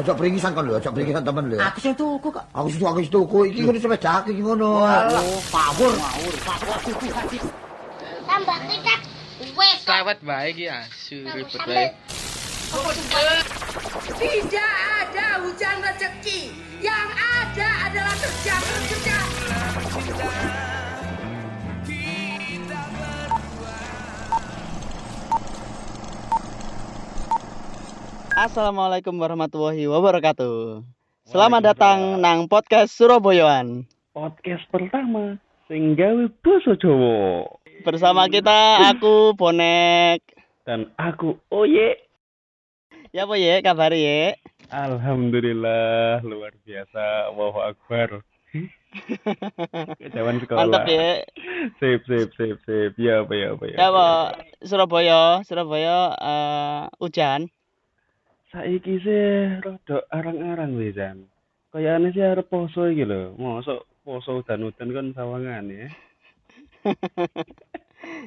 Ojo pringisan kon lho, ojo pringisan temen lho. Aku sing tuku kok. Aku situ aku situ tuku iki ngono sepeda iki ngono. Walah, pawur. tambah kita wes Lewat bae iki asu ribet bae. Tidak ada hujan rezeki. Yang ada adalah kerja kerja. Assalamualaikum warahmatullahi wabarakatuh. Selamat datang nang podcast Surabayaan. podcast pertama sing gawe basa Jawa Bersama kita aku Bonek. dan aku Oye Ya apa ya kabar ya? Alhamdulillah luar biasa Allahu Akbar Zaman sekolah Mantap ya. Sip sip sip sip Ya apa ya apa ya Ya apa Surabaya, Surabaya eh, hujan. Saiki sih rada arang-arang wis Jan Kayaknya sih arep poso iki lho Mosok poso udan-udan kan sawangan ya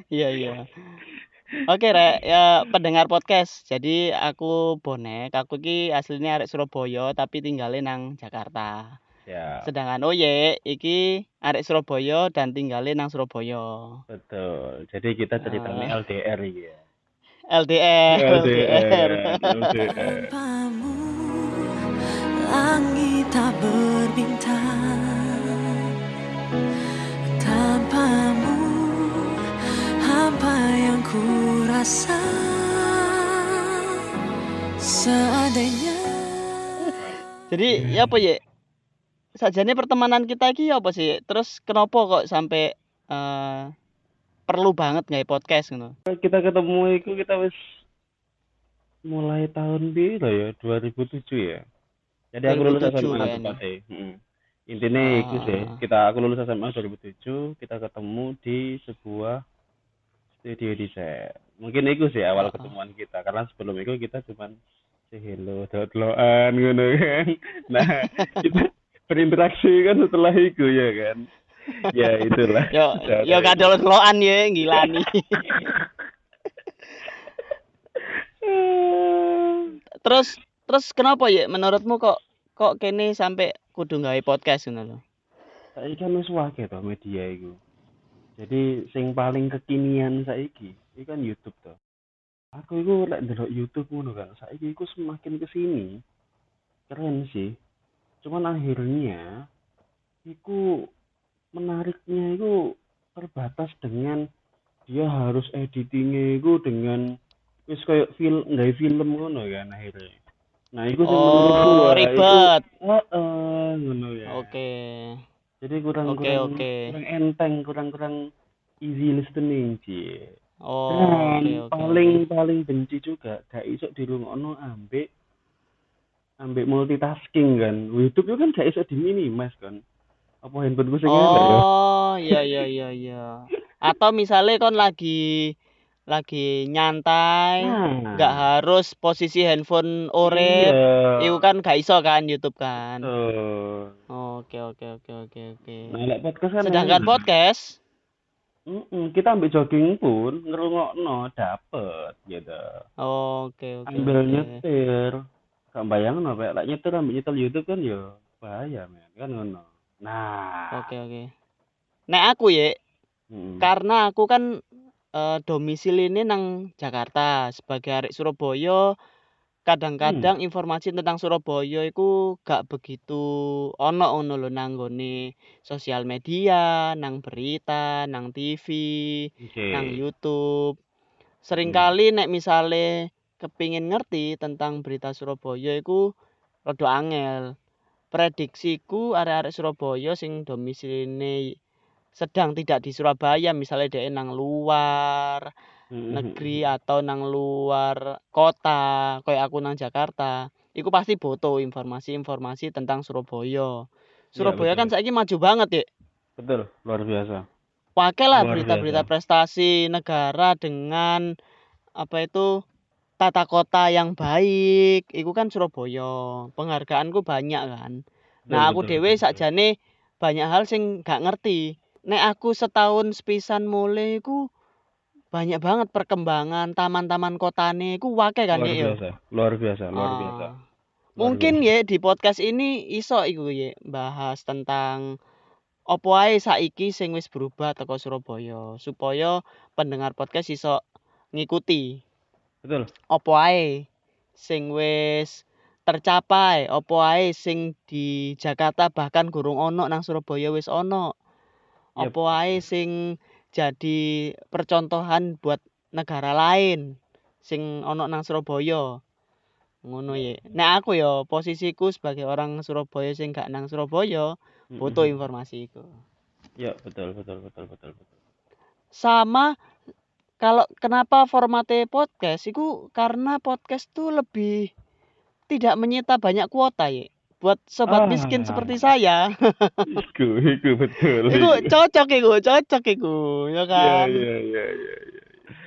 Iya iya. Oke rek, ya pendengar podcast. Jadi aku Bonek, aku ki aslinya arek Surabaya tapi tinggalin nang Jakarta. Ya Sedangkan Oye iki arek Surabaya dan tinggalin nang Surabaya. betul Jadi kita ceritanya Ah. LDR iki ya LDR, LDR. Langit tak berbintang Tanpamu apa yang ku rasa Seandainya Jadi ya apa ya? Sajane pertemanan kita iki ya apa sih? Terus kenapa kok sampai eh, perlu banget nggak podcast ngono? kita ketemu itu kita wis mulai tahun piro ya 2007 ya jadi aku lulus 2007 SMA tepatnya Heeh. intinya Ah. itu sih kita aku lulus SMA 2007 kita ketemu di sebuah studio desain mungkin itu sih awal Ah. ketemuan kita karena sebelum itu kita cuman hello dot-loan ngono kan nah kita berinteraksi kan setelah itu ya kan ya itulah Yo yo kadol loan ya gilani. terus terus kenapa ya menurutmu kok kok kene sampai kudu gawe podcast ngono lho? saiki kan wis akeh to media iku. Jadi sing paling kekinian saiki iki kan YouTube to. Aku iku lek ndelok YouTube ngono kan, saiki iku semakin ke sini keren sih. Cuman akhirnya iku menariknya iku terbatas dengan dia harus editingnya iku dengan wis kayak film nggak film ngono kan akhirnya. Nah, sing menurutku Oh, ribet. Heeh, ngono ya. Oke. Jadi kurang Oke, kurang oke. kurang enteng, kurang kurang easy listening sih. Oh, Dan oke oke. paling paling benci juga gak iso dirungokno ambek ambek multitasking kan. YouTube itu kan gak iso diminimas kan. Apa handphoneku sing elek ya? Oh, iya iya iya iya. Atau misalnya kon lagi lagi nyantai, Nah. nggak harus posisi handphone ore, Iya. itu kan gak iso kan YouTube kan. Betul. Oke oke oke oke oke. Nah, podcast kan Sedangkan enak. podcast, Mm-mm, kita ambil jogging pun ngerungokno dapet gitu. oke oke. ambil oke. nyetir gak bayang no Pak. lek nyetir ambil nyetel YouTube kan ya bahaya men kan ngono nah Oke oke. Nek aku ya, Mm. karena aku kan eh, domisili ini nang Jakarta sebagai arek Surabaya kadang-kadang informasi tentang Surabaya itu gak begitu ono ono lho nang nggone sosial media, nang berita, nang TV, oke nang YouTube. Seringkali nek misale kepingin ngerti tentang berita Surabaya iku rada angel. Prediksiku arek-arek Surabaya sing domisilinya sedang tidak di Surabaya, misalnya dia nang luar Mm-mm. negeri atau nang luar kota, kayak aku nang Jakarta, iku pasti butuh informasi-informasi tentang Surabaya. Surabaya kan betul. saiki maju banget ya. betul luar biasa Pakai lah Luar berita-berita prestasi negara dengan apa itu tata kota yang baik. Iku kan Surabaya. Penghargaanku banyak kan. Nah, aku dhewe betul. sakjane banyak hal sing gak ngerti. Nek aku setahun sepisan mulai iku banyak banget perkembangan taman-taman kotane iku wake kan luar ya. biasa luar biasa luar biasa Ah. Mungkin ya di podcast ini iso iku ya bahas tentang opo ae saiki sing wis berubah teko Surabaya supaya pendengar podcast iso ngikuti betul. Opo ae sing wis tercapai? Opo ae sing di Jakarta bahkan gurung ono nang Surabaya wis ono? Yep. opo ae sing jadi percontohan buat negara lain sing ono nang Surabaya? Ngono ya nek aku ya posisiku sebagai orang Surabaya sing gak nang Surabaya butuh informasi iku. Ya betul betul betul betul betul. Sama kalau kenapa formatnya podcast itu karena podcast tuh lebih tidak menyita banyak kuota ya buat sobat Ah. miskin seperti saya iku iku betul itu cocok itu cocok itu ya ya kan ya ya ya ya.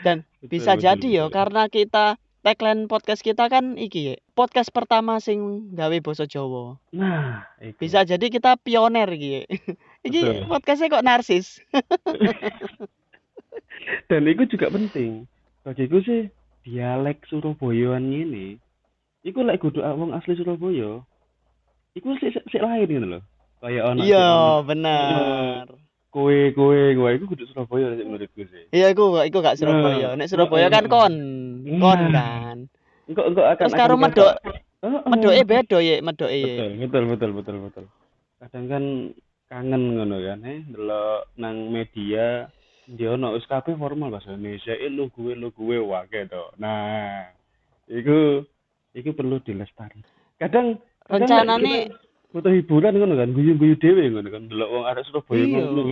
dan Betul, bisa betul, jadi ya betul. karena kita tagline podcast kita kan iki ya podcast pertama sing gawe basa Jawa nah iku. bisa jadi kita pioner iki ya. iki podcastnya kok narsis dan itu juga penting bagiku sih dialek Surabayaan ini iku lek kudu wong asli Surabaya iku sik sik- sik lain gitu loh kayak ono iya bener kowe kowe kowe iku kudu Surabaya sih menurutku sih Iya, iku iku gak Surabaya. Nek Surabaya kan kon, kon Nah. kan. engko engko akan Terus karo medok, medoke beda ya, medoke. betul betul betul betul betul kadang kan kangen ngono kan eh delok nang media dia ono kabeh formal bahasa Indonesia eh lu gue lu gue wake to nah iku iku perlu dilestari kadang Rencanane kita butuh hiburan ngono kan guyu-guyu dhewe ngono kan delok wong arek Surabaya iya. ngono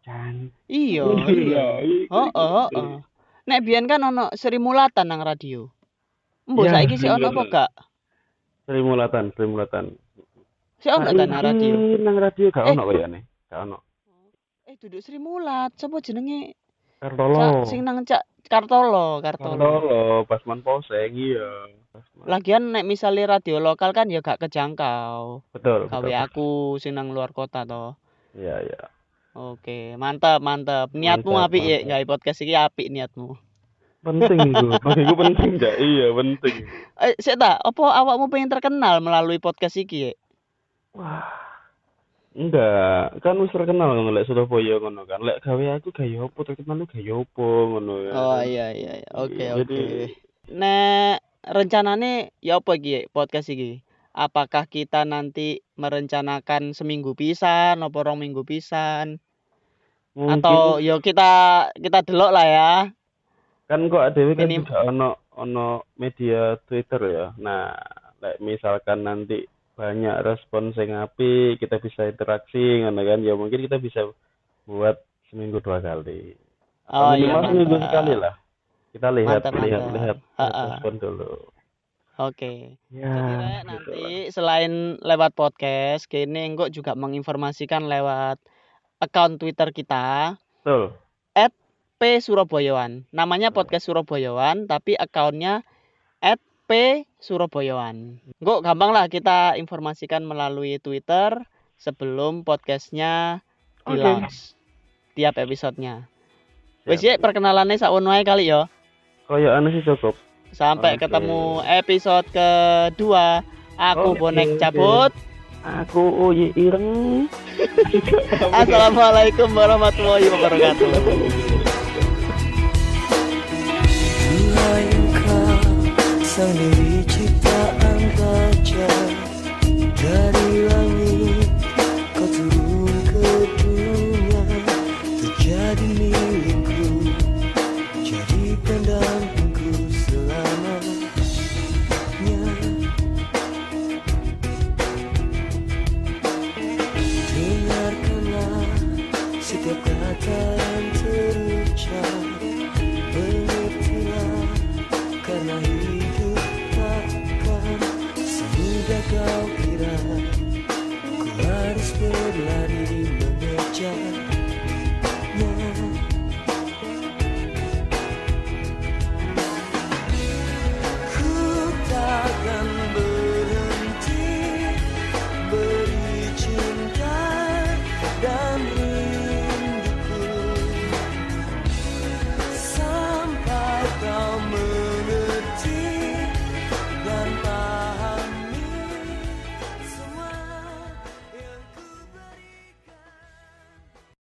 jan Iya, iya. Oh, oh, oh. Nek biyen kan ono Sri Mulatan nang radio. Mbok Ya, saiki sih ono apa gak? Sri Mulatan Sri Mulatan Sih ono ta nang radio? Nang radio gak Eh. ono kayane gak ono Eh duduk Sri Mulat, sapa jenenge? Kartolo Cak sing nang Cak Kartolo, Kartolo. Kartolo Basman Poseng iya Basman. Lagian nek misalnya radio lokal kan ya gak kejangkau. betul Gawe betul aku sing nang luar kota toh. iya iya Oke, mantap, mantap. Niatmu Mantap, apik ya, gawe podcast iki apik niatmu. penting itu bagiku penting gak iya penting Eh, sik ta, apa awakmu pengen terkenal melalui podcast iki ya? wah enggak kan wis terkenal ngono lek Surabaya ngono kan lek gawe aku gaya opo terkenal lu gaya opo ngono ya Oh iya iya, iya. oke Iya, oke. jadi- Nek rencanane ya apa iki podcast iki? Apakah kita nanti merencanakan seminggu pisan, apa rong minggu pisan? mungkin Atau yo kita kita delok lah ya. kan kok dhewe kan Minim- juga ono ono media Twitter ya nah lek misalkan nanti banyak respon sing apik kita bisa interaksi ngono kan ya mungkin kita bisa buat seminggu dua kali Oh Atau iya minimal seminggu mantap. sekali lah kita lihat Mantap, lihat mantap. lihat, lihat respon dulu Oke. ya Jadi gitu nanti lah. selain lewat podcast, kini engkau juga menginformasikan lewat akun Twitter kita betul P Surabayaan. Namanya podcast Surabayaan, tapi akunnya P Surabayaan. Engkau gampang lah kita informasikan melalui Twitter sebelum podcastnya di launch tiap episodenya. Wes ya perkenalannya ae kali ya. Kayak aneh sih cukup Sampai Oke. ketemu episode kedua. Aku Oke, bonek cabut. aku uyi ireng Assalamualaikum warahmatullahi wabarakatuh. Sang diri ciptaan kaca Dari langit Kau kira Ku harus berlari mengejar